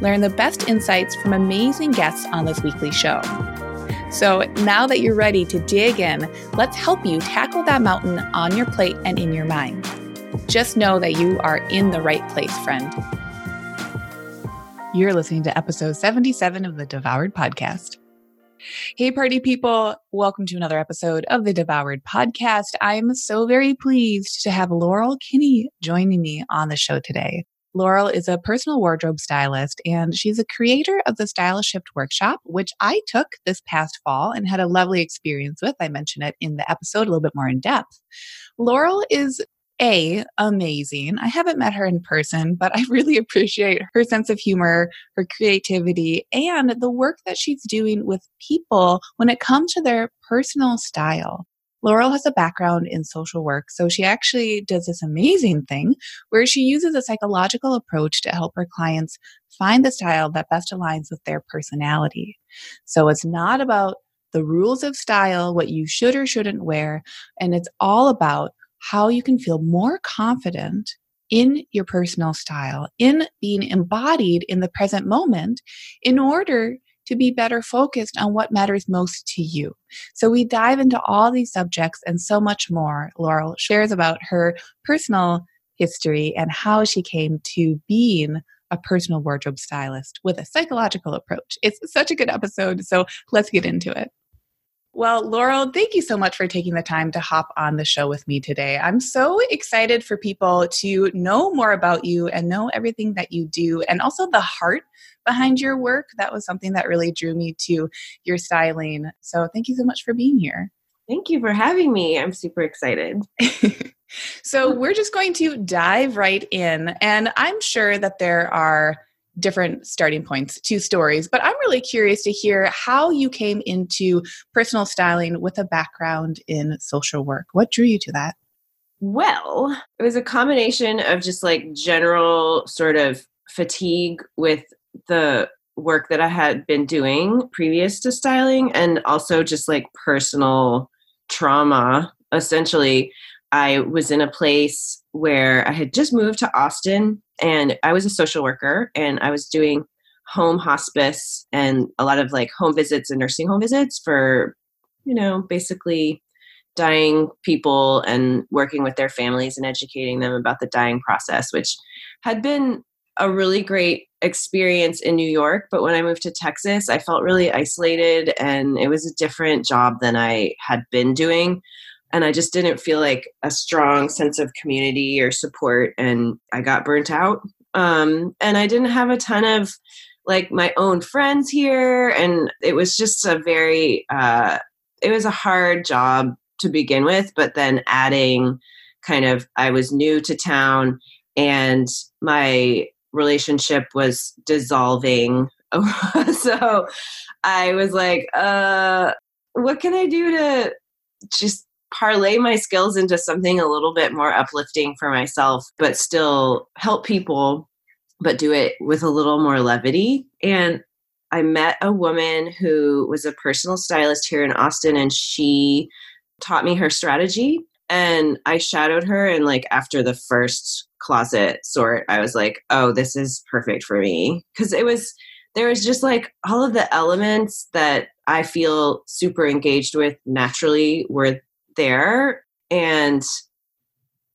Learn the best insights from amazing guests on this weekly show. So now that you're ready to dig in, let's help you tackle that mountain on your plate and in your mind. Just know that you are in the right place, friend. You're listening to episode 77 of the Devoured Podcast. Hey, party people. Welcome to another episode of the Devoured Podcast. I'm so very pleased to have Laurel Kinney joining me on the show today. Laurel is a personal wardrobe stylist and she's a creator of the Style Shift Workshop, which I took this past fall and had a lovely experience with. I mentioned it in the episode a little bit more in depth. Laurel is a amazing. I haven't met her in person, but I really appreciate her sense of humor, her creativity, and the work that she's doing with people when it comes to their personal style. Laurel has a background in social work, so she actually does this amazing thing where she uses a psychological approach to help her clients find the style that best aligns with their personality. So it's not about the rules of style, what you should or shouldn't wear, and it's all about how you can feel more confident in your personal style, in being embodied in the present moment in order to be better focused on what matters most to you. So we dive into all these subjects and so much more. Laurel shares about her personal history and how she came to being a personal wardrobe stylist with a psychological approach. It's such a good episode, so let's get into it. Well, Laurel, thank you so much for taking the time to hop on the show with me today. I'm so excited for people to know more about you and know everything that you do and also the heart behind your work. That was something that really drew me to your styling. So, thank you so much for being here. Thank you for having me. I'm super excited. so, we're just going to dive right in. And I'm sure that there are different starting points, two stories. But I'm really curious to hear how you came into personal styling with a background in social work. What drew you to that? Well, it was a combination of just like general sort of fatigue with the work that I had been doing previous to styling and also just like personal trauma. Essentially, I was in a place where I had just moved to Austin and I was a social worker and I was doing home hospice and a lot of like home visits and nursing home visits for, you know, basically dying people and working with their families and educating them about the dying process, which had been a really great experience in New York. But when I moved to Texas, I felt really isolated and it was a different job than I had been doing and I just didn't feel like a strong sense of community or support, and I got burnt out. Um, and I didn't have a ton of like my own friends here, and it was just a very, uh, it was a hard job to begin with. But then adding kind of, I was new to town, and my relationship was dissolving. so I was like, uh, what can I do to just parlay my skills into something a little bit more uplifting for myself, but still help people, but do it with a little more levity. And I met a woman who was a personal stylist here in Austin, and she taught me her strategy. And I shadowed her, and like after the first closet sort, I was like, oh, this is perfect for me. Because it was, there was just like all of the elements that I feel super engaged with naturally were there and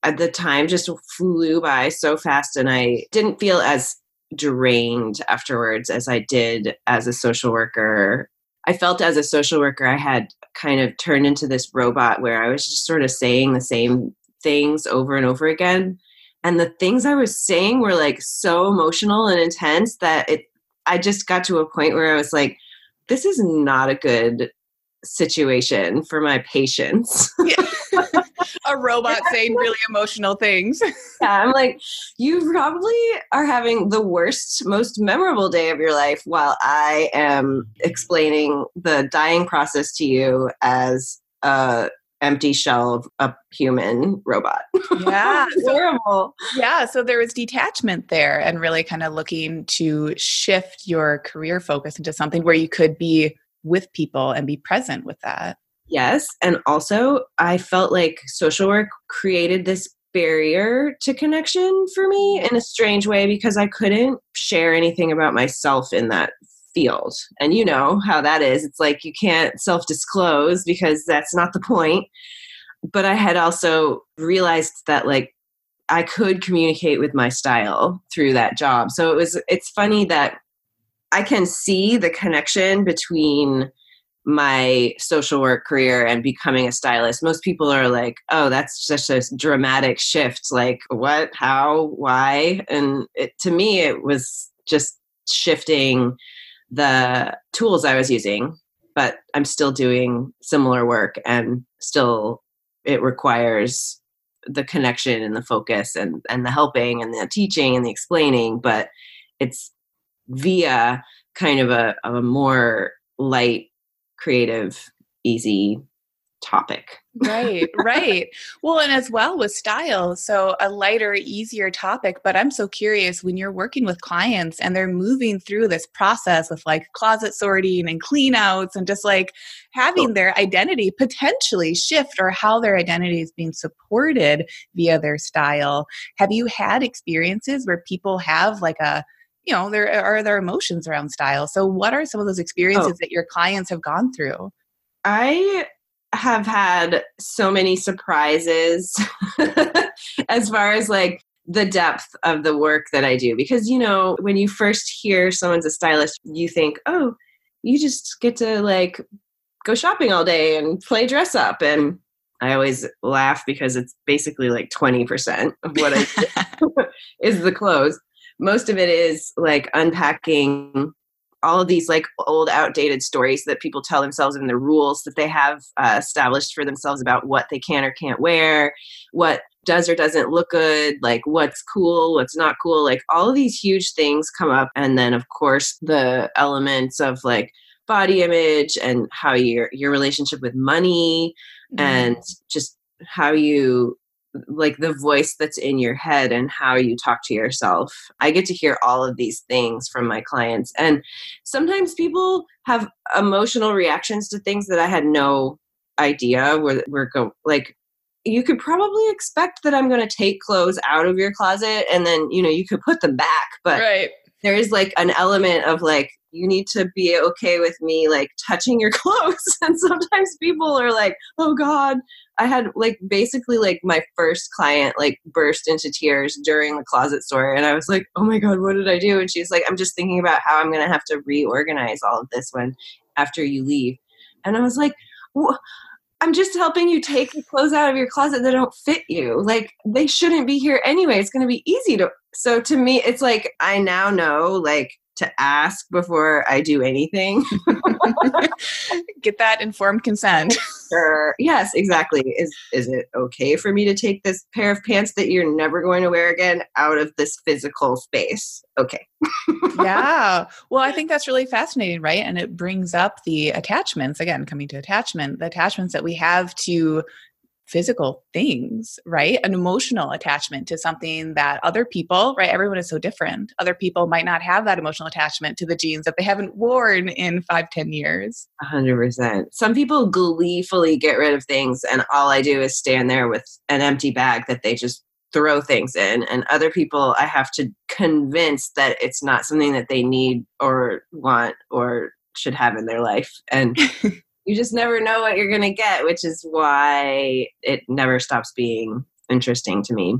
at the time just flew by so fast and I didn't feel as drained afterwards as I did as a social worker. I felt as a social worker I had kind of turned into this robot where I was just sort of saying the same things over and over again. And the things I was saying were like so emotional and intense that it I just got to a point where I was like, this is not a good situation for my patients. a robot saying really emotional things. yeah, I'm like, you probably are having the worst, most memorable day of your life while I am explaining the dying process to you as a empty shell of a human robot. Yeah. horrible. Yeah. So there was detachment there and really kind of looking to shift your career focus into something where you could be with people and be present with that. Yes. And also, I felt like social work created this barrier to connection for me mm-hmm. in a strange way because I couldn't share anything about myself in that field. And you know how that is. It's like you can't self disclose because that's not the point. But I had also realized that, like, I could communicate with my style through that job. So it was, it's funny that I can see the connection between my social work career and becoming a stylist. Most people are like, oh, that's such a dramatic shift. Like, what, how, why? And it, to me, it was just shifting the tools I was using, but I'm still doing similar work and still it requires the connection and the focus and, and the helping and the teaching and the explaining, but it's via kind of a, a more light, creative, easy topic. right, right. Well, and as well with style, so a lighter, easier topic. But I'm so curious when you're working with clients and they're moving through this process with like closet sorting and clean outs and just like having their identity potentially shift or how their identity is being supported via their style. Have you had experiences where people have like a you know, there are their emotions around style. So, what are some of those oh. experiences oh. that your clients have gone through? I have had so many surprises as far as like the depth of the work that I do. Because, you know, when you first hear someone's a stylist, you think, oh, you just get to like go shopping all day and play dress up. And I always laugh because it's basically like 20% of what I is the clothes. Most of it is like unpacking all of these like old outdated stories that people tell themselves and the rules that they have uh, established for themselves about what they can or can't wear what does or doesn't look good like what's cool what's not cool like all of these huge things come up and then of course the elements of like body image and how your your relationship with money mm-hmm. and just how you like the voice that's in your head and how you talk to yourself. I get to hear all of these things from my clients. And sometimes people have emotional reactions to things that I had no idea were, were go like you could probably expect that I'm going to take clothes out of your closet and then, you know, you could put them back, but right. There is like an element of like you need to be okay with me like touching your clothes. And sometimes people are like oh god. I had like basically like my first client like burst into tears during the closet store and i was like oh my god what did i do? And she's like i'm just thinking about how i'm going to have to reorganize all of this when after you leave. And i was like I'm just helping you take the clothes out of your closet that don't fit you. Like they shouldn't be here anyway. It's going to be easy to. So to me, it's like I now know like to ask before I do anything. Get that informed consent. Sure. Yes, exactly. Is is it okay for me to take this pair of pants that you're never going to wear again out of this physical space? Okay. yeah. Well, I think that's really fascinating, right? And it brings up the attachments again, coming to attachment, the attachments that we have to physical things, right? An emotional attachment to something that other people, right? Everyone is so different. Other people might not have that emotional attachment to the jeans that they haven't worn in five, ten years. A hundred percent. Some people gleefully get rid of things, and all I do is stand there with an empty bag that they just throw things in. And other people, I have to convince that it's not something that they need or want or should have in their life. And you just never know what you're going to get, which is why it never stops being interesting to me.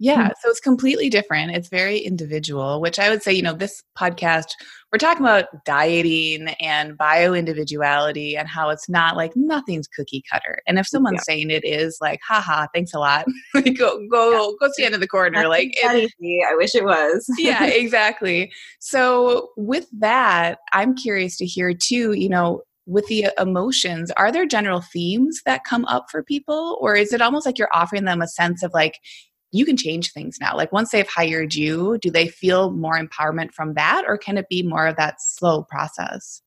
Yeah, so it's completely different. It's very individual, which I would say, you know, this podcast, we're talking about dieting and bio individuality and how it's not like nothing's cookie cutter. And if someone's yeah. saying it is like, haha, thanks a lot, go go go stand in the corner. like it, I wish it was. yeah, exactly. So with that, I'm curious to hear too, you know, with the emotions, are there general themes that come up for people? Or is it almost like you're offering them a sense of like, you can change things now? Like once they've hired you, do they feel more empowerment from that? Or can it be more of that slow process?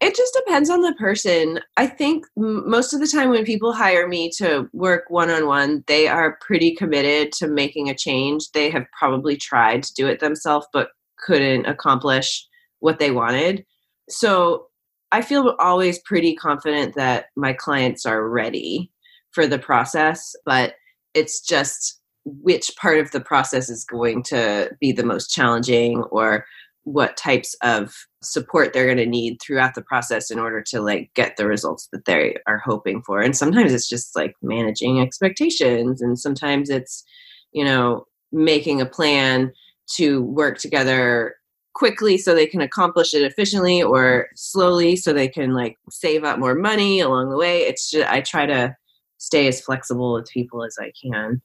It just depends on the person. I think most of the time when people hire me to work one on one, they are pretty committed to making a change. They have probably tried to do it themselves, but couldn't accomplish what they wanted. So I feel always pretty confident that my clients are ready for the process, but it's just which part of the process is going to be the most challenging or what types of support they're going to need throughout the process in order to like get the results that they are hoping for. And sometimes it's just like managing expectations and sometimes it's you know making a plan to work together quickly so they can accomplish it efficiently or slowly so they can like save up more money along the way. It's just i try to stay as flexible with people as i can.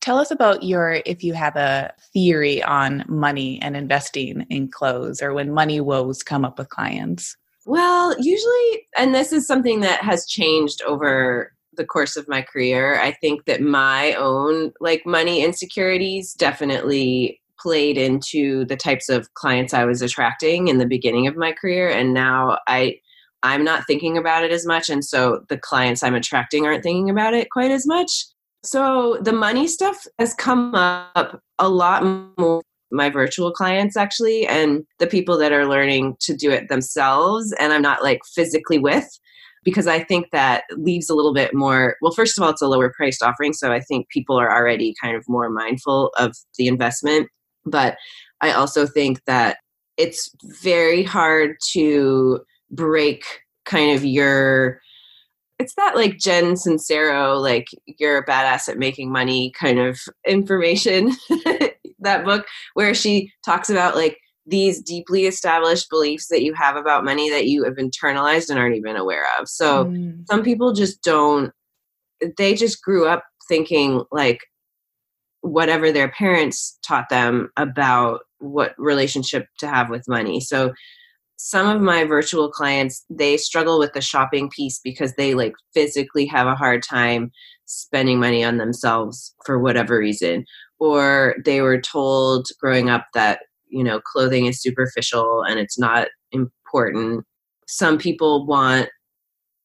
Tell us about your if you have a theory on money and investing in clothes or when money woes come up with clients. Well usually and this is something that has changed over the course of my career i think that my own like money insecurities definitely played into the types of clients I was attracting in the beginning of my career and now I I'm not thinking about it as much and so the clients I'm attracting aren't thinking about it quite as much. So the money stuff has come up a lot more my virtual clients actually and the people that are learning to do it themselves and I'm not like physically with because I think that leaves a little bit more. Well, first of all, it's a lower priced offering, so I think people are already kind of more mindful of the investment. But I also think that it's very hard to break kind of your it's that like Jen Sincero, like you're a badass at making money kind of information, that book, where she talks about like these deeply established beliefs that you have about money that you have internalized and aren't even aware of. So mm. some people just don't, they just grew up thinking like, whatever their parents taught them about what relationship to have with money. So some of my virtual clients they struggle with the shopping piece because they like physically have a hard time spending money on themselves for whatever reason or they were told growing up that you know clothing is superficial and it's not important some people want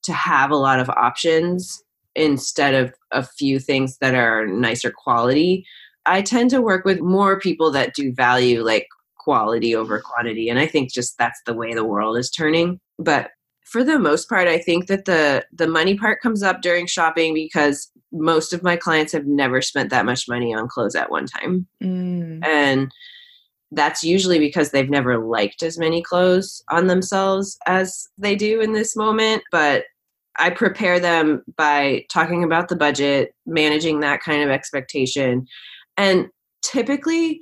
to have a lot of options instead of a few things that are nicer quality. I tend to work with more people that do value like quality over quantity. And I think just that's the way the world is turning. But for the most part, I think that the the money part comes up during shopping because most of my clients have never spent that much money on clothes at one time. Mm. And that's usually because they've never liked as many clothes on themselves as they do in this moment. But I prepare them by talking about the budget, managing that kind of expectation. And typically,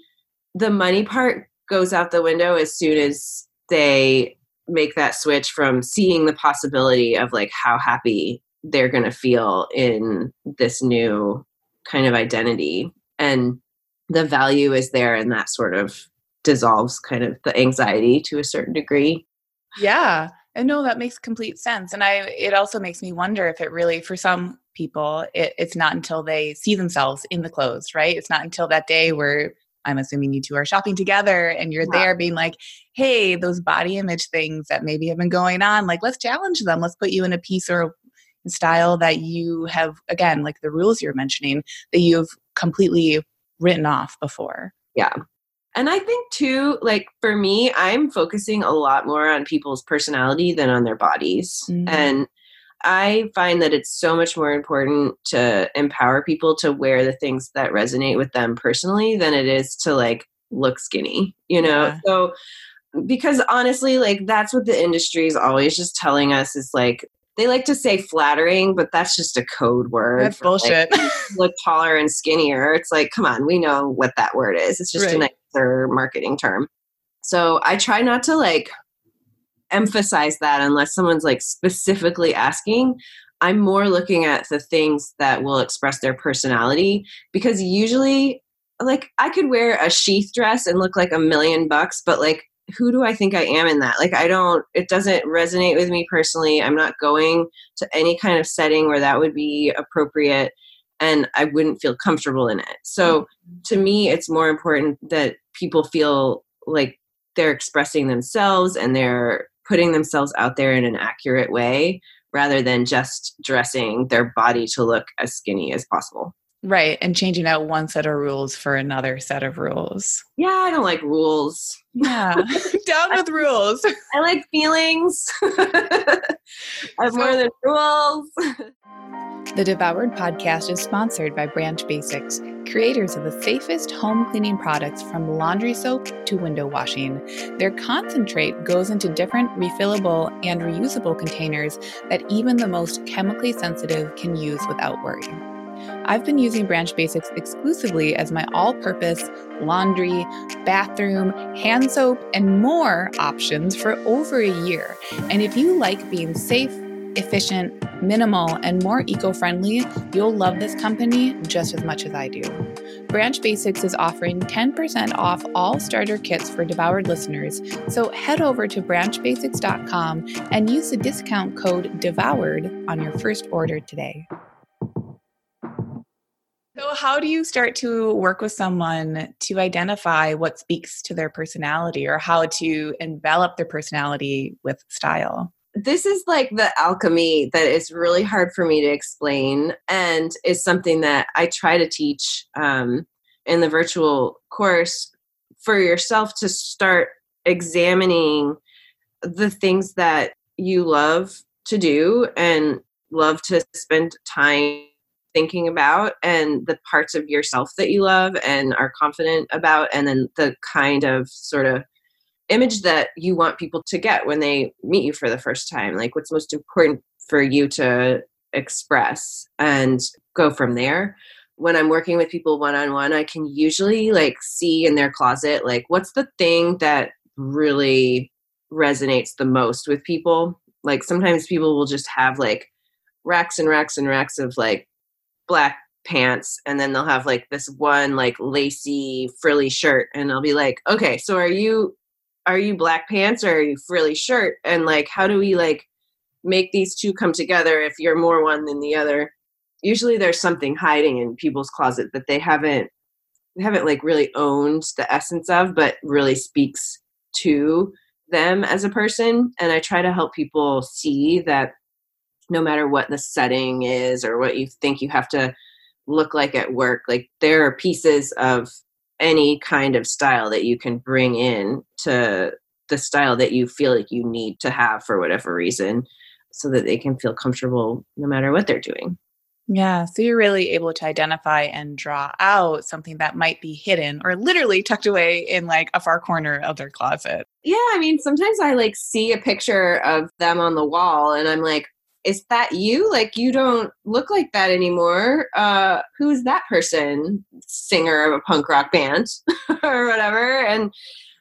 the money part goes out the window as soon as they make that switch from seeing the possibility of like how happy they're going to feel in this new kind of identity. And the value is there, and that sort of dissolves kind of the anxiety to a certain degree. Yeah. And no, that makes complete sense. And I it also makes me wonder if it really for some people it, it's not until they see themselves in the clothes, right? It's not until that day where I'm assuming you two are shopping together and you're yeah. there being like, hey, those body image things that maybe have been going on, like let's challenge them. Let's put you in a piece or style that you have again, like the rules you're mentioning, that you've completely written off before. Yeah. And I think too, like for me, I'm focusing a lot more on people's personality than on their bodies. Mm-hmm. And I find that it's so much more important to empower people to wear the things that resonate with them personally than it is to like look skinny, you know? Yeah. So, because honestly, like that's what the industry is always just telling us is like, they like to say flattering, but that's just a code word. That's for, bullshit. Like, look taller and skinnier. It's like, come on, we know what that word is. It's just right. a nicer marketing term. So I try not to like emphasize that unless someone's like specifically asking. I'm more looking at the things that will express their personality because usually like I could wear a sheath dress and look like a million bucks, but like who do I think I am in that? Like, I don't, it doesn't resonate with me personally. I'm not going to any kind of setting where that would be appropriate and I wouldn't feel comfortable in it. So mm-hmm. to me, it's more important that people feel like they're expressing themselves and they're putting themselves out there in an accurate way rather than just dressing their body to look as skinny as possible. Right. And changing out one set of rules for another set of rules. Yeah, I don't like rules. Yeah. Down with rules. I like feelings. I have so, more than rules. the Devoured podcast is sponsored by Branch Basics, creators of the safest home cleaning products from laundry soap to window washing. Their concentrate goes into different refillable and reusable containers that even the most chemically sensitive can use without worry. I've been using Branch Basics exclusively as my all purpose laundry, bathroom, hand soap, and more options for over a year. And if you like being safe, efficient, minimal, and more eco friendly, you'll love this company just as much as I do. Branch Basics is offering 10% off all starter kits for devoured listeners, so head over to branchbasics.com and use the discount code DEVOURED on your first order today. So, how do you start to work with someone to identify what speaks to their personality or how to envelop their personality with style? This is like the alchemy that is really hard for me to explain and is something that I try to teach um, in the virtual course for yourself to start examining the things that you love to do and love to spend time thinking about and the parts of yourself that you love and are confident about and then the kind of sort of image that you want people to get when they meet you for the first time like what's most important for you to express and go from there. When i'm working with people one on one i can usually like see in their closet like what's the thing that really resonates the most with people? Like sometimes people will just have like racks and racks and racks of like black pants and then they'll have like this one like lacy frilly shirt and i'll be like okay so are you are you black pants or are you frilly shirt? And like how do we like make these two come together if you're more one than the other? Usually there's something hiding in people's closet that they haven't they haven't like really owned the essence of but really speaks to them as a person and i try to help people see that no matter what the setting is or what you think you have to look like at work like there are pieces of any kind of style that you can bring in to the style that you feel like you need to have for whatever reason so that they can feel comfortable no matter what they're doing yeah, so you're really able to identify and draw out something that might be hidden or literally tucked away in like a far corner of their closet. Yeah, I mean, sometimes I like see a picture of them on the wall and I'm like, is that you? Like you don't look like that anymore. Uh, who's that person? Singer of a punk rock band or whatever. And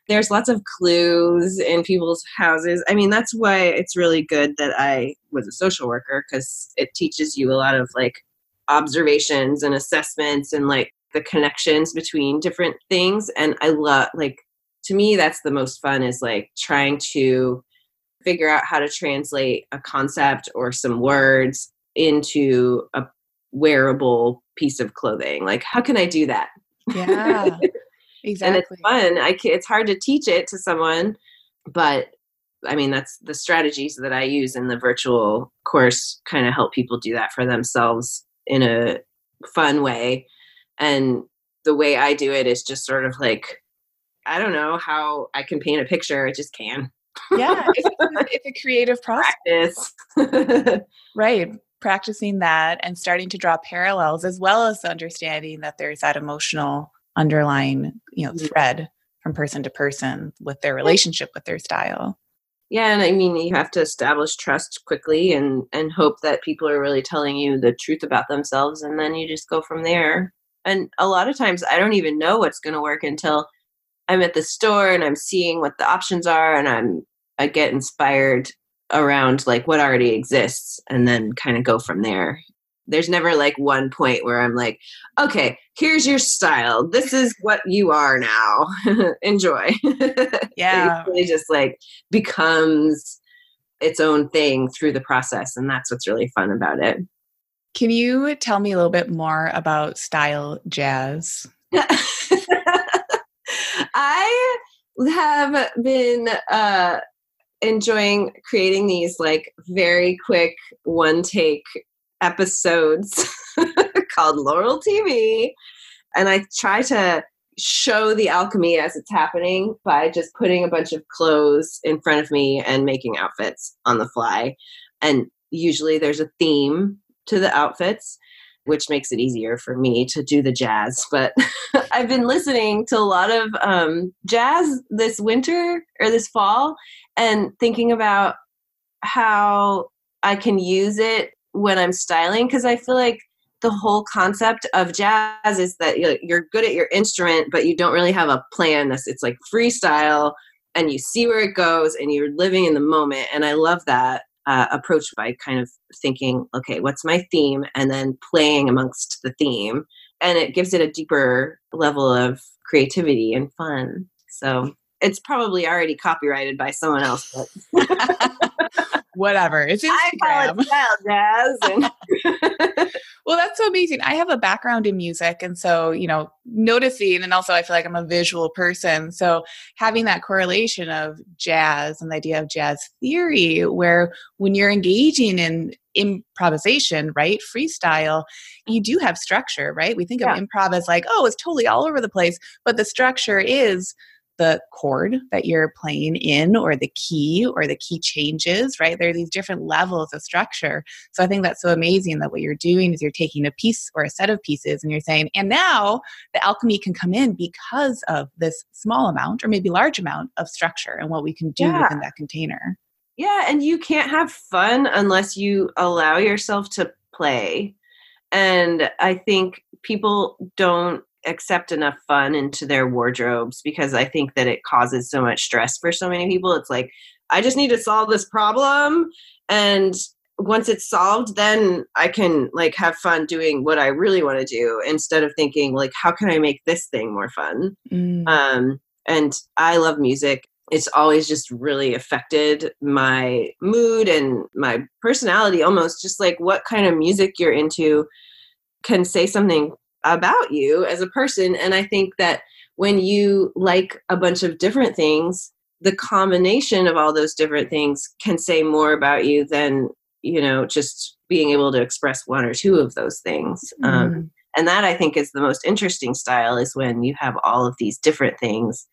there's lots of clues in people's houses. I mean, that's why it's really good that I was a social worker because it teaches you a lot of like observations and assessments and like the connections between different things. And I love like to me that's the most fun is like trying to figure out how to translate a concept or some words into a wearable piece of clothing. Like, how can I do that? Yeah, exactly. and it's fun. I can, it's hard to teach it to someone, but I mean, that's the strategies that I use in the virtual course kind of help people do that for themselves in a fun way. And the way I do it is just sort of like, I don't know how I can paint a picture. I just can yeah, it's, it's, a creative process. Practice. right. Practicing that and starting to draw parallels as well as understanding that there's that emotional underlying, you know, mm-hmm. thread from person to person with their relationship with their style. Yeah, and I mean you have to establish trust quickly and and hope that people are really telling you the truth about themselves and then you just go from there. And a lot of times I don't even know what's going to work until I'm at the store and I'm seeing what the options are and I'm I get inspired around like what already exists and then kind of go from there. there's never like one point where I'm like, okay, here's your style. This is what you are now. Enjoy. Yeah. it really just like becomes its own thing through the process. And that's what's really fun about it. Can you tell me a little bit more about style jazz? I have been uh, enjoying creating these like very quick one take episodes called Laurel TV. And I try to show the alchemy as it's happening by just putting a bunch of clothes in front of me and making outfits on the fly. And usually there's a theme to the outfits, which makes it easier for me to do the jazz. But I've been listening to a lot of um, jazz this winter or this fall and thinking about how I can use it when I'm styling because I feel like the whole concept of jazz is that you're good at your instrument, but you don't really have a plan. It's like freestyle and you see where it goes and you're living in the moment. And I love that uh, approach by kind of thinking, okay, what's my theme? And then playing amongst the theme. And it gives it a deeper level of creativity and fun. So it's probably already copyrighted by someone else. But Whatever. It's Instagram. I call it jazz. And Well, that's so amazing. I have a background in music. And so, you know, noticing, and also I feel like I'm a visual person. So, having that correlation of jazz and the idea of jazz theory, where when you're engaging in improvisation, right, freestyle, you do have structure, right? We think Yeah. of improv as like, oh, it's totally all over the place. But the structure is the chord that you're playing in or the key or the key changes right there are these different levels of structure so i think that's so amazing that what you're doing is you're taking a piece or a set of pieces and you're saying and now the alchemy can come in because of this small amount or maybe large amount of structure and what we can do Yeah. within that container Yeah, and you can't have fun unless you allow yourself to play. And I think people don't accept enough fun into their wardrobes because I think that it causes so much stress for so many people. It's like, I just need to solve this problem. And once it's solved, then I can like have fun doing what I really want to do instead of thinking like, how can I make this thing more fun? Mm. um, and I love music. It's always just really affected my mood and my personality almost. Just like what kind of music you're into can say something about you as a person. And I think that when you like a bunch of different things, the combination of all those different things can say more about you than, you know, just being able to express one or two of those things. Um, Mm. and that i think is the most interesting style is when you have all of these different things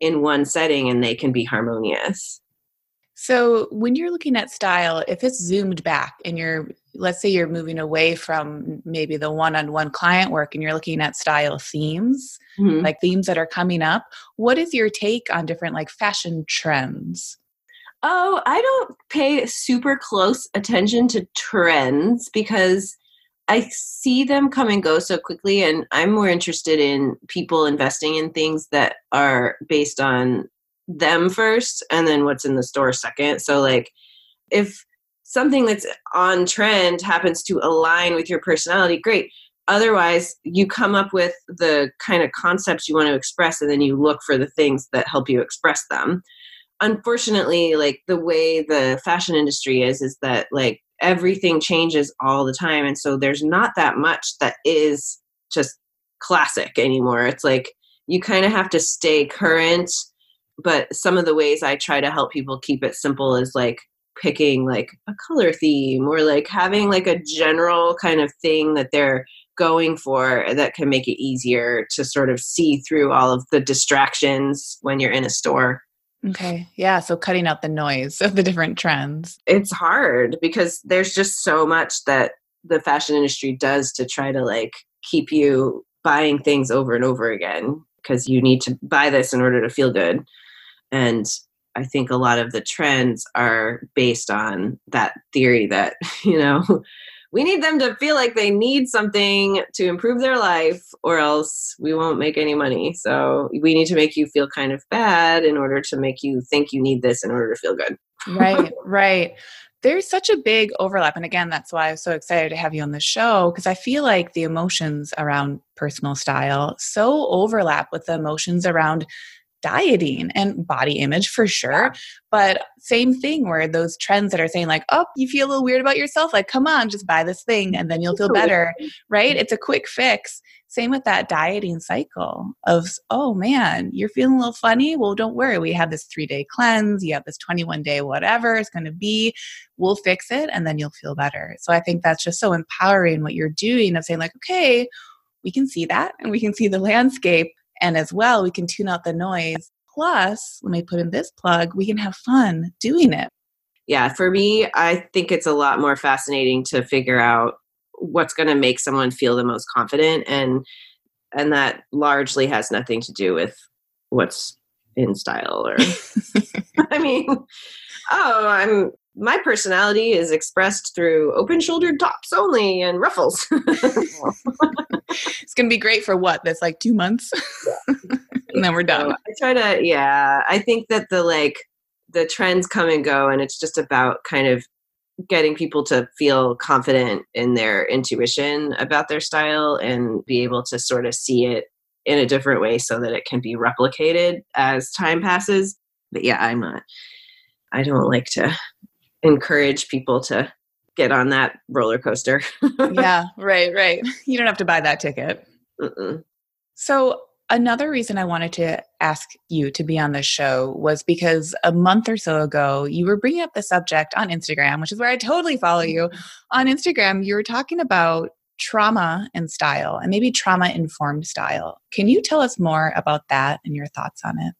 in one setting and they can be harmonious So, when you're looking at style, if it's zoomed back and you're, let's say you're moving away from maybe the one on one client work and you're looking at style themes, mm-hmm. like themes that are coming up, what is your take on different like fashion trends? oh i don't pay super close attention to trends because i see them come and go so quickly and i'm more interested in people investing in things that are based on them first and then what's in the store second. So like if something that's on trend happens to align with your personality great. Otherwise you come up with the kind of concepts you want to express and then you look for the things that help you express them. Unfortunately like the way the fashion industry is is that like everything changes all the time and so there's not that much that is just classic anymore. It's like you kind of have to stay current but some of the ways i try to help people keep it simple is like picking like a color theme or like having like a general kind of thing that they're going for that can make it easier to sort of see through all of the distractions when you're in a store Okay. Yeah. So, cutting out the noise of the different trends. it's hard because there's just so much that the fashion industry does to try to like keep you buying things over and over again because you need to buy this in order to feel good and i think a lot of the trends are based on that theory that you know we need them to feel like they need something to improve their life or else we won't make any money so we need to make you feel kind of bad in order to make you think you need this in order to feel good right, right. There's such a big overlap. And again, that's why I'm so excited to have you on the show because I feel like the emotions around personal style so overlap with the emotions around dieting and body image for sure. But same thing where those trends that are saying, like, oh, you feel a little weird about yourself, like, come on, just buy this thing and then you'll feel better, right? It's a quick fix. Same with that dieting cycle of, oh man, you're feeling a little funny. Well, don't worry. We have this three day cleanse, you have this 21 day whatever it's going to be. We'll fix it and then you'll feel better. So I think that's just so empowering what you're doing of saying, like, okay, we can see that and we can see the landscape and as well, we can tune out the noise. Plus, let me put in this plug, we can have fun doing it. Yeah, for me, I think it's a lot more fascinating to figure out what's going to make someone feel the most confident and and that largely has nothing to do with what's in style or I mean, oh, I'm my personality is expressed through open shouldered tops only and ruffles. it's going to be great for what? That's like two months. and then we're done. So I try to, yeah, I think that the like, the trends come and go and it's just about kind of getting people to feel confident in their intuition about their style and be able to sort of see it in a different way so that it can be replicated as time passes. But yeah, I'm not, I don't like to encourage people to get on that roller coaster. yeah, right, right. You don't have to buy that ticket. Mm-mm. So, another reason I wanted to ask you to be on the show was because a month or so ago, you were bringing up the subject on Instagram, which is where I totally follow you. Mm-hmm. On Instagram, you were talking about trauma and style and maybe trauma informed style. Can you tell us more about that and your thoughts on it?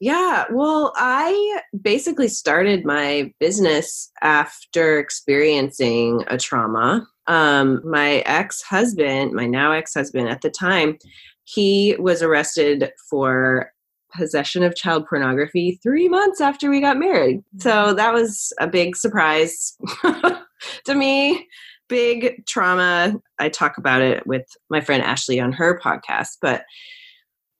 Yeah, well, I basically started my business after experiencing a trauma. Um, my ex husband, my now ex husband at the time, he was arrested for possession of child pornography three months after we got married. So mm-hmm. that was a big surprise to me. Big trauma. I talk about it with my friend Ashley on her podcast, but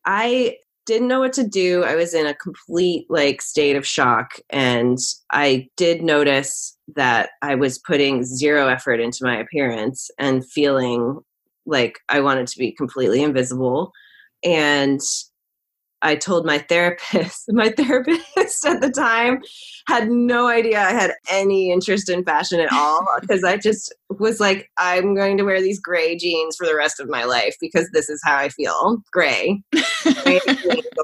I didn't know what to do. I was in a complete like state of shock and I did notice that I was putting zero effort into my appearance and feeling like I wanted to be completely invisible and I told my therapist. My therapist at the time had no idea I had any interest in fashion at all because I just was like, I'm going to wear these gray jeans for the rest of my life because this is how I feel gray.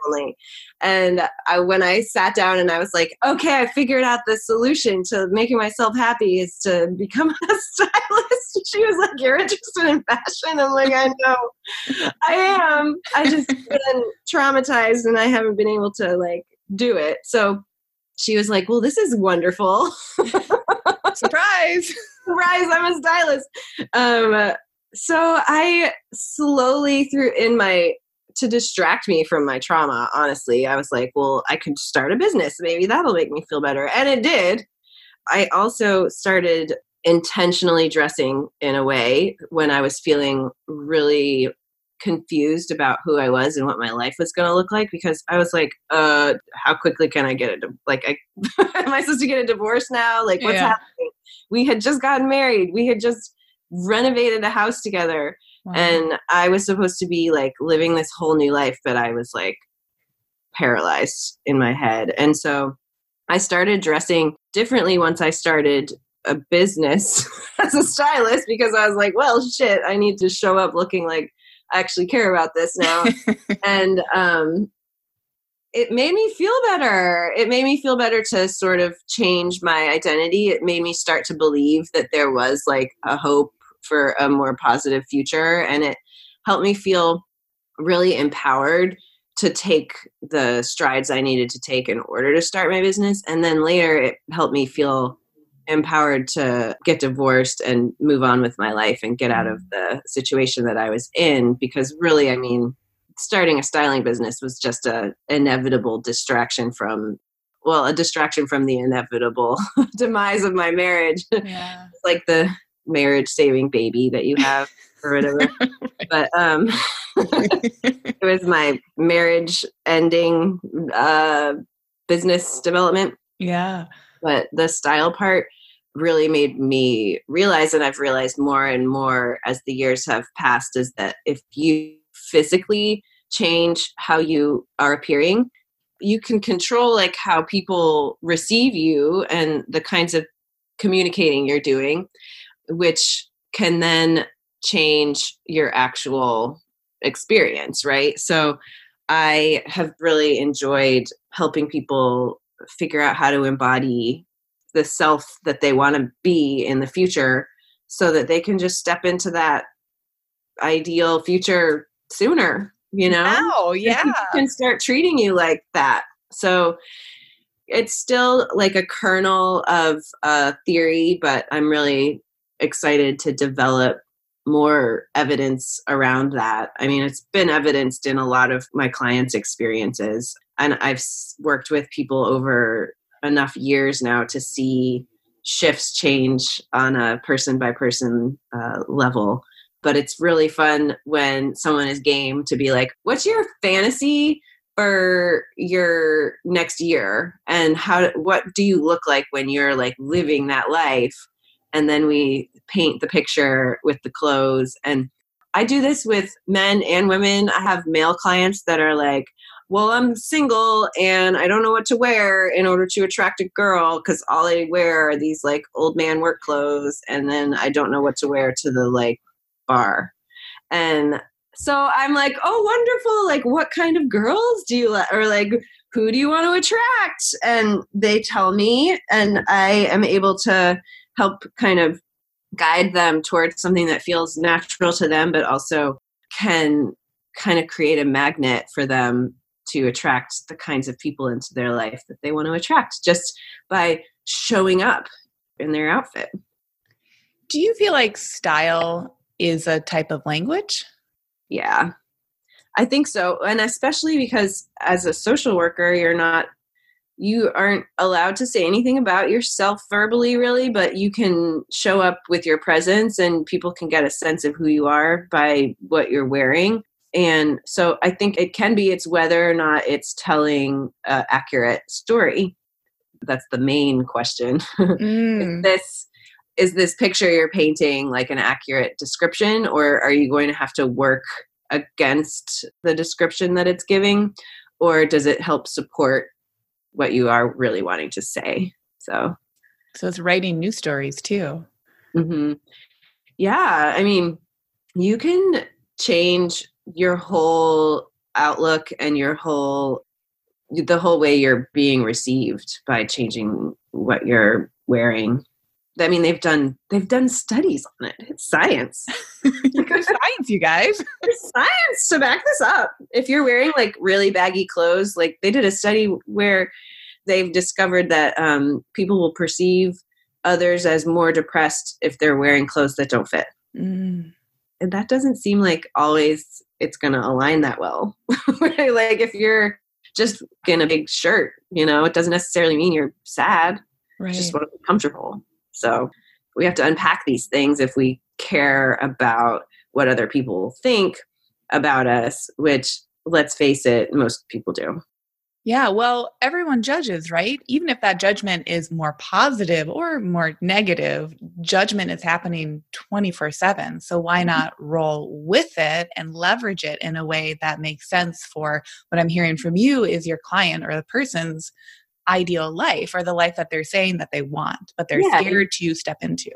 only. And I, when I sat down and I was like, okay, I figured out the solution to making myself happy is to become a stylist. She was like, you're interested in fashion? I'm like, I know I am. I just been traumatized and I haven't been able to like do it. So she was like, well, this is wonderful. Surprise. Surprise, I'm a stylist. Um, so I slowly through in my to distract me from my trauma, honestly. I was like, well, I could start a business. Maybe that'll make me feel better. And it did. I also started intentionally dressing in a way when I was feeling really confused about who I was and what my life was going to look like because I was like, uh, how quickly can I get it? Like, I, am I supposed to get a divorce now? Like, what's yeah. happening? We had just gotten married. We had just renovated a house together. And I was supposed to be like living this whole new life, but I was like paralyzed in my head. And so I started dressing differently once I started a business as a stylist because I was like, well, shit, I need to show up looking like I actually care about this now. and um, it made me feel better. It made me feel better to sort of change my identity. It made me start to believe that there was like a hope for a more positive future. And it helped me feel really empowered to take the strides I needed to take in order to start my business. And then later, it helped me feel empowered to get divorced and move on with my life and get out of the situation that I was in. Because really, I mean, starting a styling business was just a inevitable distraction from well a distraction from the inevitable demise of my marriage yeah. like the marriage saving baby that you have or whatever. but um, it was my marriage ending uh, business development. Yeah. but the style part really made me realize and I've realized more and more as the years have passed is that if you physically change how you are appearing you can control like how people receive you and the kinds of communicating you're doing which can then change your actual experience right? So i have really enjoyed helping people figure out how to embody the self that they want to be in the future so that they can just step into that ideal future sooner you know? Oh yeah. can start treating you like that. So it's still like a kernel of uh, theory but i'm really excited to develop more evidence around that. I mean it's been evidenced in a lot of my clients experiences and i've worked with people over enough years now to see shifts change on a person by person uh, level but it's really fun when someone is game to be like, what's your fantasy for your next year? And how, what do you look like when you're like living that life? And then we paint the picture with the clothes. And I do this with men and women. I have male clients that are like, well, I'm single and I don't know what to wear in order to attract a girl because all I wear are these like old man work clothes. And then I don't know what to wear to the like bar. And so I'm like, oh, wonderful. Like, what kind of girls do you like? Or like, who do you want to attract? And they tell me, and I am able to help kind of guide them towards something that feels natural to them, but also can kind of create a magnet for them to attract the kinds of people into their life that they want to attract just by showing up in their outfit. Do you feel like style is a type of language? Yeah, I think so. And especially because as a social worker, you're not, you aren't allowed to say anything about yourself verbally, really, but you can show up with your presence and people can get a sense of who you are by what you're wearing. And so I think it can be it's whether or not it's telling an accurate story. That's the main question. Mm. this is this picture you're painting like an accurate description or are you going to have to work against the description that it's giving or does it help support what you are really wanting to say so so it's writing new stories too mm-hmm. yeah i mean you can change your whole outlook and your whole the whole way you're being received by changing what you're wearing I mean, they've done they've done studies on it. It's science. science, you guys. There's science to back this up. If you're wearing like really baggy clothes, like they did a study where they've discovered that um, people will perceive others as more depressed if they're wearing clothes that don't fit. Mm. And that doesn't seem like always it's going to align that well. like if you're just in a big shirt, you know, it doesn't necessarily mean you're sad. Right. just want to be comfortable. So we have to unpack these things if we care about what other people think about us, which let's face it, most people do. Yeah, well, everyone judges, right? Even if that judgment is more positive or more negative, judgment is happening 24 7. So why mm-hmm. not roll with it and leverage it in a way that makes sense for what I'm hearing from you is your client or the person's ideal life or the life that they're saying that they want, but they're yeah. scared to step into.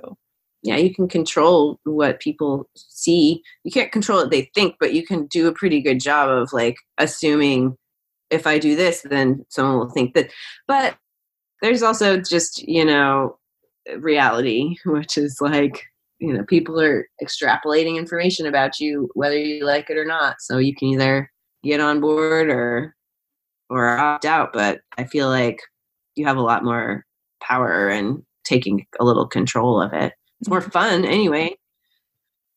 Yeah, you can control what people see. You can't control what they think, but you can do a pretty good job of like assuming if I do this, then someone will think that. But there's also just, you know, reality, which is like, you know, people are extrapolating information about you, whether you like it or not. So you can either get on board or or opt out, but I feel like you have a lot more power and taking a little control of it. It's more mm-hmm. fun anyway.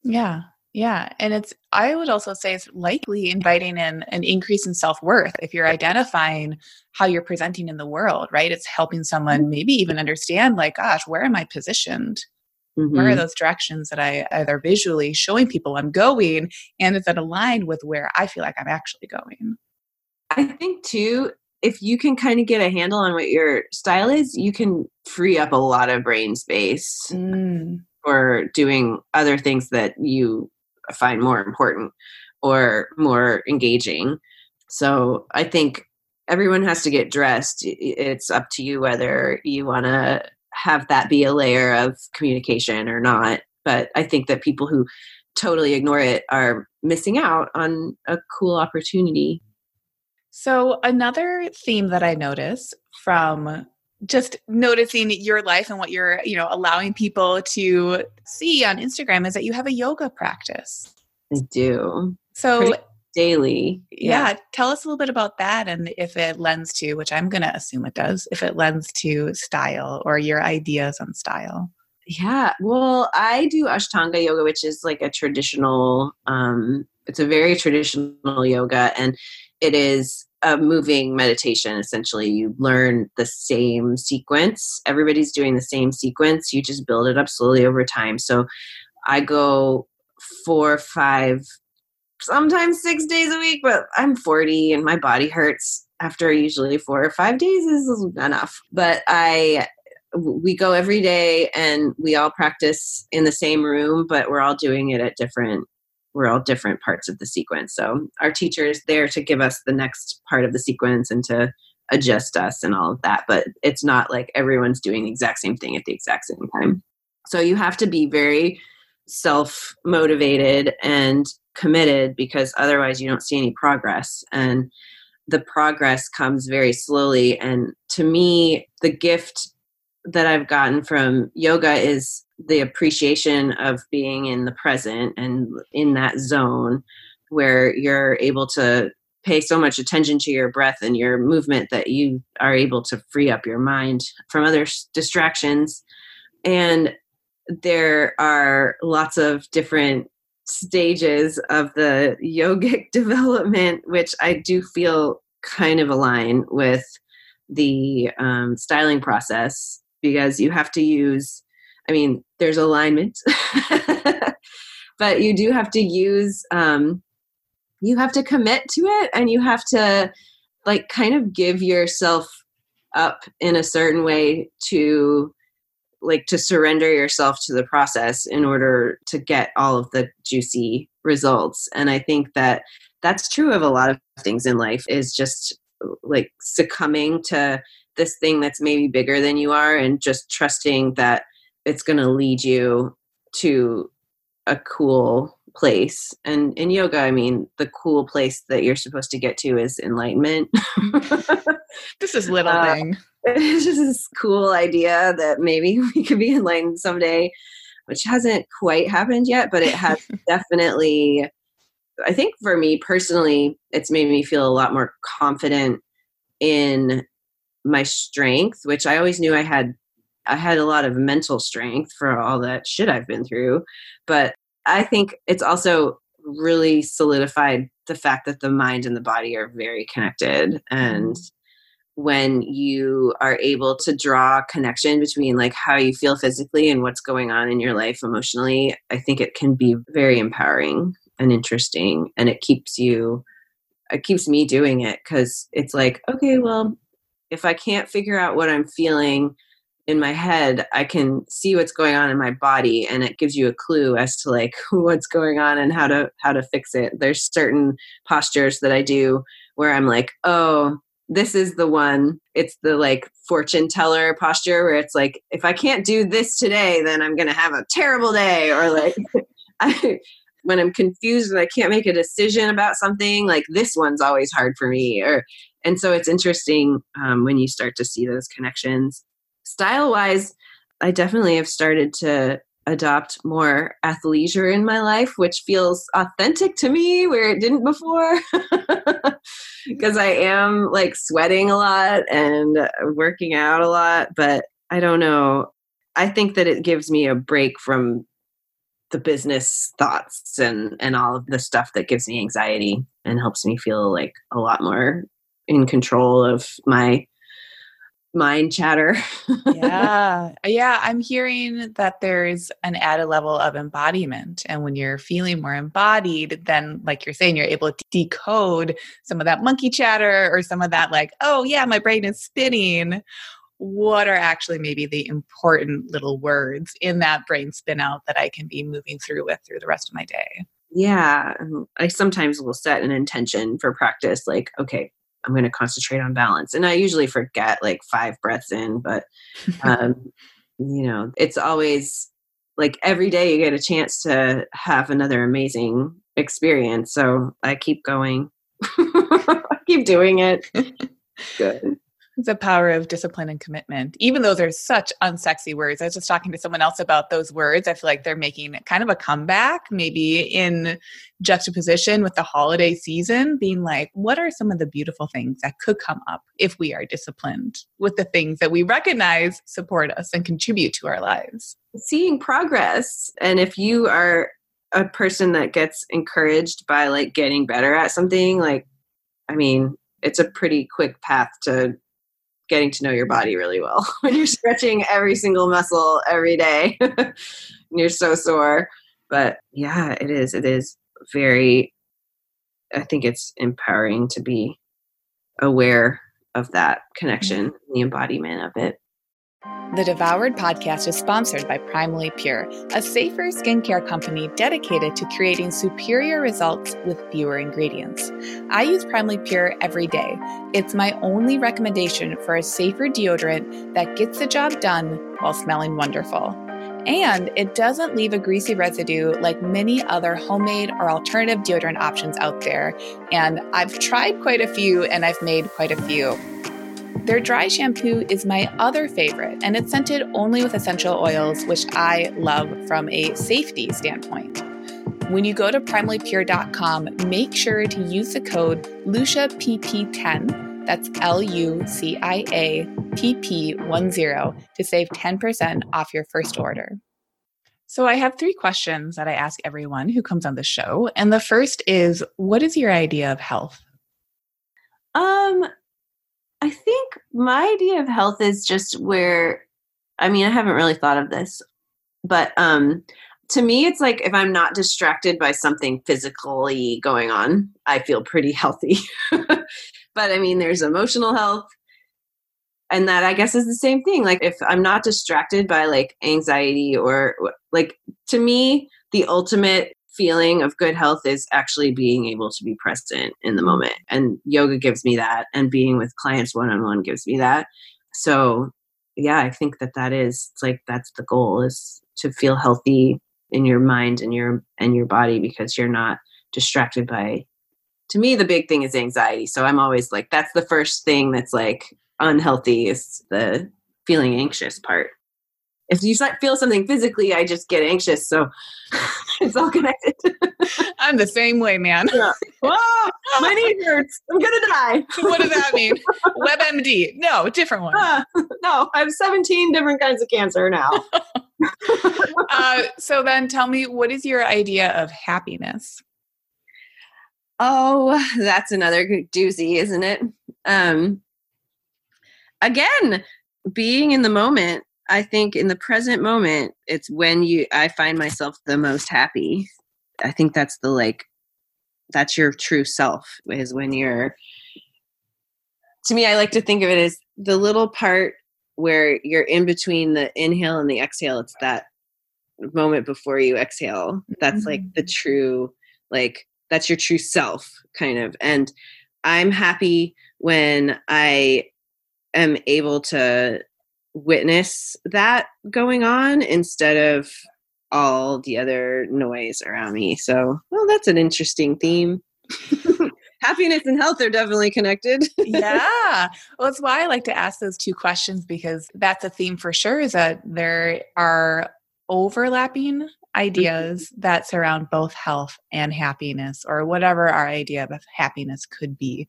Yeah. Yeah. And it's, I would also say it's likely inviting in an increase in self worth if you're identifying how you're presenting in the world, right? It's helping someone mm-hmm. maybe even understand, like, gosh, where am I positioned? Mm-hmm. Where are mm-hmm. those directions that I either visually showing people I'm going and is that aligned with where I feel like I'm actually going? I think too, if you can kind of get a handle on what your style is, you can free up a lot of brain space mm. for doing other things that you find more important or more engaging. So I think everyone has to get dressed. It's up to you whether you want to have that be a layer of communication or not. But I think that people who totally ignore it are missing out on a cool opportunity. So, another theme that I notice from just noticing your life and what you're, you know, allowing people to see on Instagram is that you have a yoga practice. I do. So, Pretty daily. Yeah. yeah. Tell us a little bit about that and if it lends to, which I'm going to assume it does, if it lends to style or your ideas on style. Yeah. Well, I do Ashtanga yoga, which is like a traditional, um, it's a very traditional yoga and it is a moving meditation essentially you learn the same sequence everybody's doing the same sequence you just build it up slowly over time so i go four five sometimes six days a week, but I'm 40 and my body hurts after usually four or five days is enough. But I we go every day and we all practice in the same room, but we're all doing it at different we're all different parts of the sequence. So our teacher is there to give us the next part of the sequence and to adjust us and all of that. But it's not like everyone's doing the exact same thing at the exact same time. So you have to be very self motivated and committed because otherwise you don't see any progress and the progress comes very slowly and to me the gift that i've gotten from yoga is the appreciation of being in the present and in that zone where you're able to pay so much attention to your breath and your movement that you are able to free up your mind from other distractions. And there are lots of different stages of the yogic development, which I do feel kind of align with the um, styling process because you have to use, I mean, there's alignment, but you do have to use, um, you have to commit to it and you have to like kind of give yourself up in a certain way to like to surrender yourself to the process in order to get all of the juicy results. And i think that that's true of a lot of things in life is just like succumbing to this thing that's maybe bigger than you are and just trusting that it's going to lead you to a cool place. And in yoga i mean the cool place that you're supposed to get to is enlightenment. This is little uh, thing. it's just this cool idea that maybe we could be enlightened someday, which hasn't quite happened yet, but it has definitely, I think for me personally, it's made me feel a lot more confident in my strength, which I always knew I had. I had a lot of mental strength for all that shit I've been through, but I think it's also really solidified the fact that the mind and the body are very connected and when you are able to draw a connection between like how you feel physically and what's going on in your life emotionally i think it can be very empowering and interesting and it keeps you it keeps me doing it because it's like okay well if i can't figure out what i'm feeling in my head i can see what's going on in my body and it gives you a clue as to like what's going on and how to how to fix it. There's certain postures that i do where i'm like oh this is the one. It's the like fortune teller posture where it's like if i can't do this today then i'm going to have a terrible day or like when i'm confused and i can't make a decision about something like this one's always hard for me or and so it's interesting um, when you start to see those connections style wise i definitely have started to adopt more athleisure in my life which feels authentic to me where it didn't before because I am like sweating a lot and working out a lot, but I don't know. I think that it gives me a break from the business thoughts and and all of the stuff that gives me anxiety and helps me feel like a lot more in control of my mind chatter. yeah. Yeah. I'm hearing that there's an added level of embodiment. And when you're feeling more embodied, then, like you're saying, you're able to decode some of that monkey chatter or some of that, like, oh, yeah, my brain is spinning. What are actually maybe the important little words in that brain spin out that I can be moving through with through the rest of my day? Yeah. I sometimes will set an intention for practice, like, okay, I'm going to concentrate on balance. And I usually forget like five breaths in, but, um, you know, it's always like every day you get a chance to have another amazing experience. So I keep going, I keep doing it. Good the power of discipline and commitment. Even though are such unsexy words. I was just talking to someone else about those words. I feel like they're making kind of a comeback, maybe in juxtaposition with the holiday season, being like, what are some of the beautiful things that could come up if we are disciplined with the things that we recognize support us and contribute to our lives? Seeing progress. And if you are a person that gets encouraged by like getting better at something, like, I mean, it's a pretty quick path to getting to know your body really well. When you're stretching every single muscle every day and you're so sore. But yeah it is it is very i think it's empowering to be aware of that connection mm-hmm. the embodiment of it the Devoured podcast is sponsored by Primally Pure, a safer skincare company dedicated to creating superior results with fewer ingredients. I use Primally Pure every day. It's my only recommendation for a safer deodorant that gets the job done while smelling wonderful. And it doesn't leave a greasy residue like many other homemade or alternative deodorant options out there. And I've tried quite a few and I've made quite a few. Their dry shampoo is my other favorite, and it's scented only with essential oils, which I love from a safety standpoint. When you go to primallypure.com, make sure to use the code LuciaPP10, that's L U C I A P P 10, to save 10% off your first order. So, I have three questions that I ask everyone who comes on the show. And the first is What is your idea of health? Um, I think my idea of health is just where I mean, I haven't really thought of this, but um to me it's like if I'm not distracted by something physically going on, I feel pretty healthy. but I mean, there's emotional health and that I guess is the same thing. Like if I'm not distracted by like anxiety or like to me the ultimate feeling of good health is actually being able to be present in the moment. And yoga gives me that, and being with clients one on one gives me that. So, yeah, I think that that is it's like that's the goal is to feel healthy in your mind and your and your body because you're not distracted by to me the big thing is anxiety so i'm always like that's the first thing that's like unhealthy is the feeling anxious part if you feel something physically, I just get anxious. So it's all connected. I'm the same way, man. Yeah. Whoa, my knee hurts. I'm gonna die. what does that mean? WebMD? No, different one. Uh, no, I have 17 different kinds of cancer now. uh, so then, tell me, what is your idea of happiness? Oh, that's another doozy, isn't it? Um, again, being in the moment I think in the present moment, it's when you I find myself the most happy. I think that's the like that's your true self is when you're to me I like to think of it as the little part where you're in between the inhale and the exhale. It's that moment before you exhale. That's mm-hmm. like the true like that's your true self kind of. And I'm happy when I am able to witness that going on instead of all the other noise around me. So, well, that's an interesting theme. Happiness and health are definitely connected. yeah. Well, that's why I like to ask those two questions because that's a theme for sure is that there are overlapping ideas mm-hmm. that surround both health and happiness or whatever our idea of happiness could be.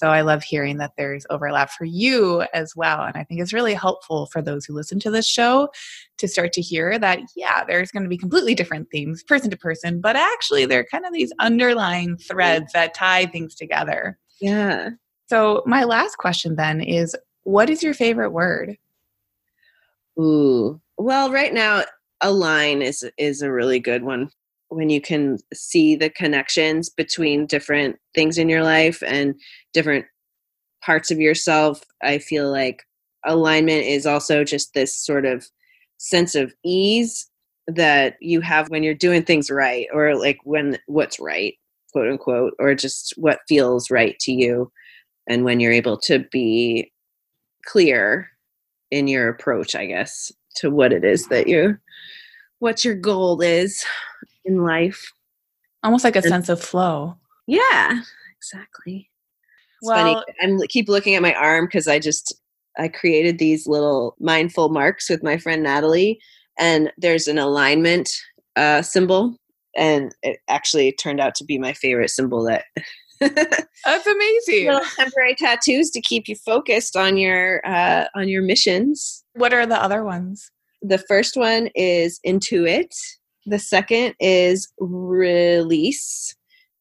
So I love hearing that there's overlap for you as well. And I think it's really helpful for those who listen to this show to start to hear that, yeah, there's going to be completely different themes person to person, but actually there are kind of these underlying threads that tie things together. Yeah. So, my last question then is what is your favorite word? Ooh. Well, right now align is is a really good one when you can see the connections between different things in your life and different parts of yourself. I feel like alignment is also just this sort of sense of ease that you have when you're doing things right or like when what's right quote unquote or just what feels right to you and when you're able to be clear in your approach i guess to what it is that you what your goal is in life almost like a sense of flow yeah exactly it's well, funny. i keep looking at my arm because I just I created these little mindful marks with my friend Natalie, and there's an alignment uh, symbol, and it actually turned out to be my favorite symbol. That that's amazing. Little temporary tattoos to keep you focused on your uh, on your missions. What are the other ones? The first one is intuit. The second is release.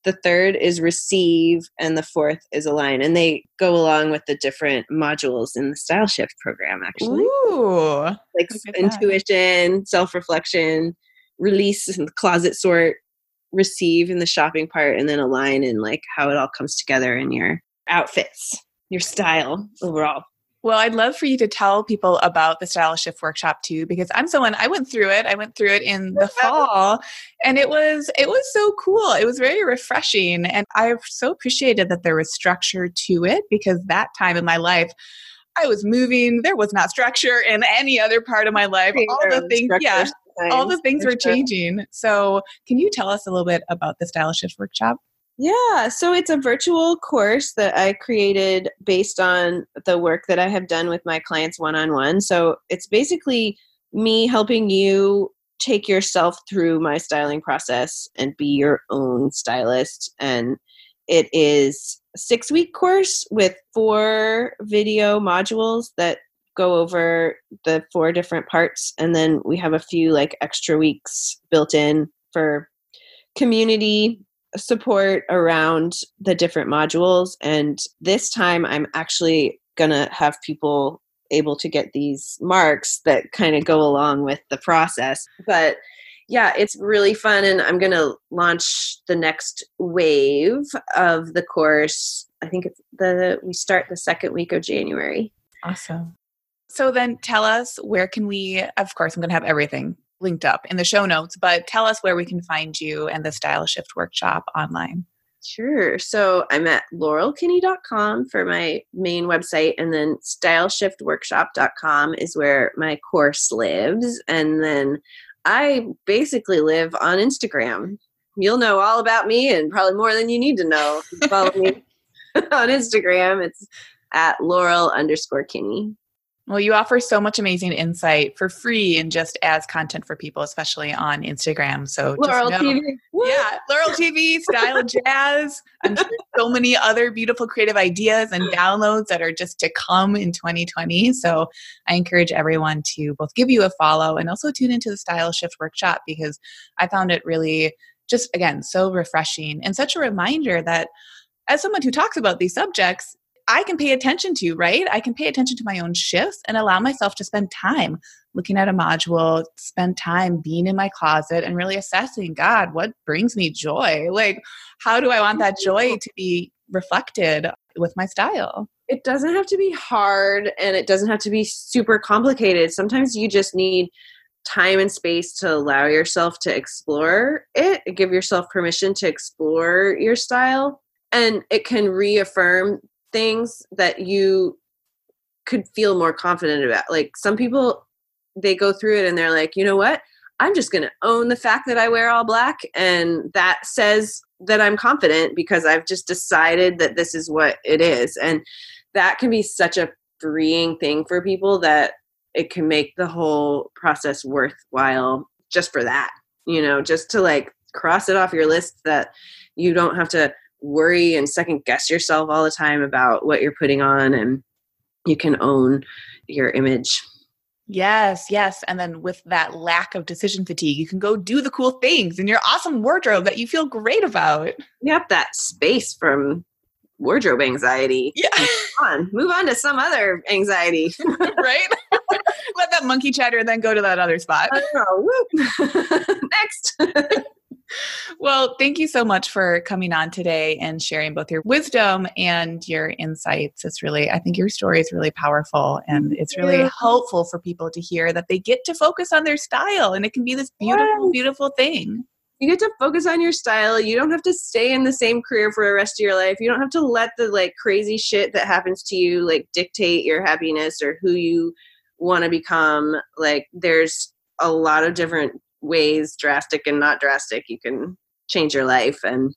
The third is receive and the fourth is align. And they go along with the different modules in the style shift program actually. Ooh, like intuition self-reflection release in the closet sort receive in the shopping part and then align in like how it all comes together in your outfits your style overall well, I'd love for you to tell people about the Style Shift workshop too, because I'm someone I went through it. I went through it in the fall and it was it was so cool. It was very refreshing. And I so appreciated that there was structure to it because that time in my life I was moving. There was not structure in any other part of my life. All the things, yeah, all the things were changing. So, can you tell us a little bit about the Style Shift workshop? Yeah, so it's a virtual course that I created based on the work that I have done with my clients one on one. So it's basically me helping you take yourself through my styling process and be your own stylist. And it is a six week course with four video modules that go over the four different parts. And then we have a few like extra weeks built in for community support around the different modules. And this time I'm actually going to have people able to get these marks that kind of go along with the process. But yeah, it's really fun. And I'm going to launch the next wave of the course. I think it's the, we start the second week of January. Awesome. So then tell us where can we, of course, I'm going to have everything linked up in the show notes, but tell us where we can find you and the Style Shift workshop online. Sure. So I'm at laurelkinney.com for my main website, and then styleshiftworkshop.com is where my course lives. And then I basically live on Instagram. You'll know all about me and probably more than you need to know. Follow me on Instagram. It's at laurel underscore kinney. Well, you offer so much amazing insight for free and just as content for people, especially on Instagram. So Laurel TV. Yeah, Laurel TV, Style Jazz. I'm sure so many other beautiful creative ideas and downloads that are just to come in 2020. So I encourage everyone to both give you a follow and also tune into the Style Shift workshop because I found it really just again so refreshing and such a reminder that as someone who talks about these subjects, I can pay attention to, right? I can pay attention to my own shifts and allow myself to spend time looking at a module, spend time being in my closet and really assessing God, what brings me joy? Like, how do I want that joy to be reflected with my style? It doesn't have to be hard and it doesn't have to be super complicated. Sometimes you just need time and space to allow yourself to explore it, give yourself permission to explore your style. And it can reaffirm things that you could feel more confident about. Like some people, they go through it and they're like, you know what? I'm just going to own the fact that I wear all black. And that says that I'm confident because I've just decided that this is what it is. And that can be such a freeing thing for people that it can make the whole process worthwhile just for that, you know, just to like cross it off your list that you don't have to worry and second guess yourself all the time about what you're putting on and you can own your image. Yes, yes. And then with that lack of decision fatigue, you can go do the cool things in your awesome wardrobe that you feel great about. Have that space from wardrobe anxiety. Yeah. Move on, move on to some other anxiety. right? Let that monkey chatter and then go to that other spot. Next. Well, thank you so much for coming on today and sharing both your wisdom and your insights. It's really, I think your story is really powerful and it's really Yeah. helpful for people to hear that they get to focus on their style and it can be this beautiful, Yes. beautiful thing. you get to focus on your style. You don't have to stay in the same career for the rest of your life. You don't have to let the like crazy shit that happens to you like dictate your happiness or who you want to become. Like there's a lot of different ways, drastic and not drastic, you can change your life and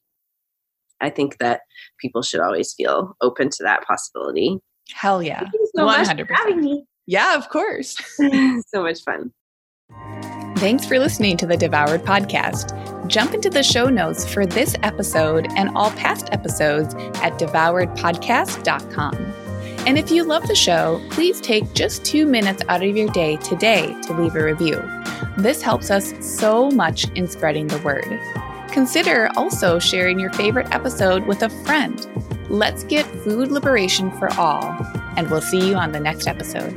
I think that people should always feel open to that possibility. Hell yeah. Thank you so much for 100%. having me. Yeah, of course. so much fun. Thanks for listening to the Devoured Podcast. Jump into the show notes for this episode and all past episodes at devouredpodcast.com. And if you love the show, please take just two minutes out of your day today to leave a review. This helps us so much in spreading the word. Consider also sharing your favorite episode with a friend. Let's get food liberation for all, and we'll see you on the next episode.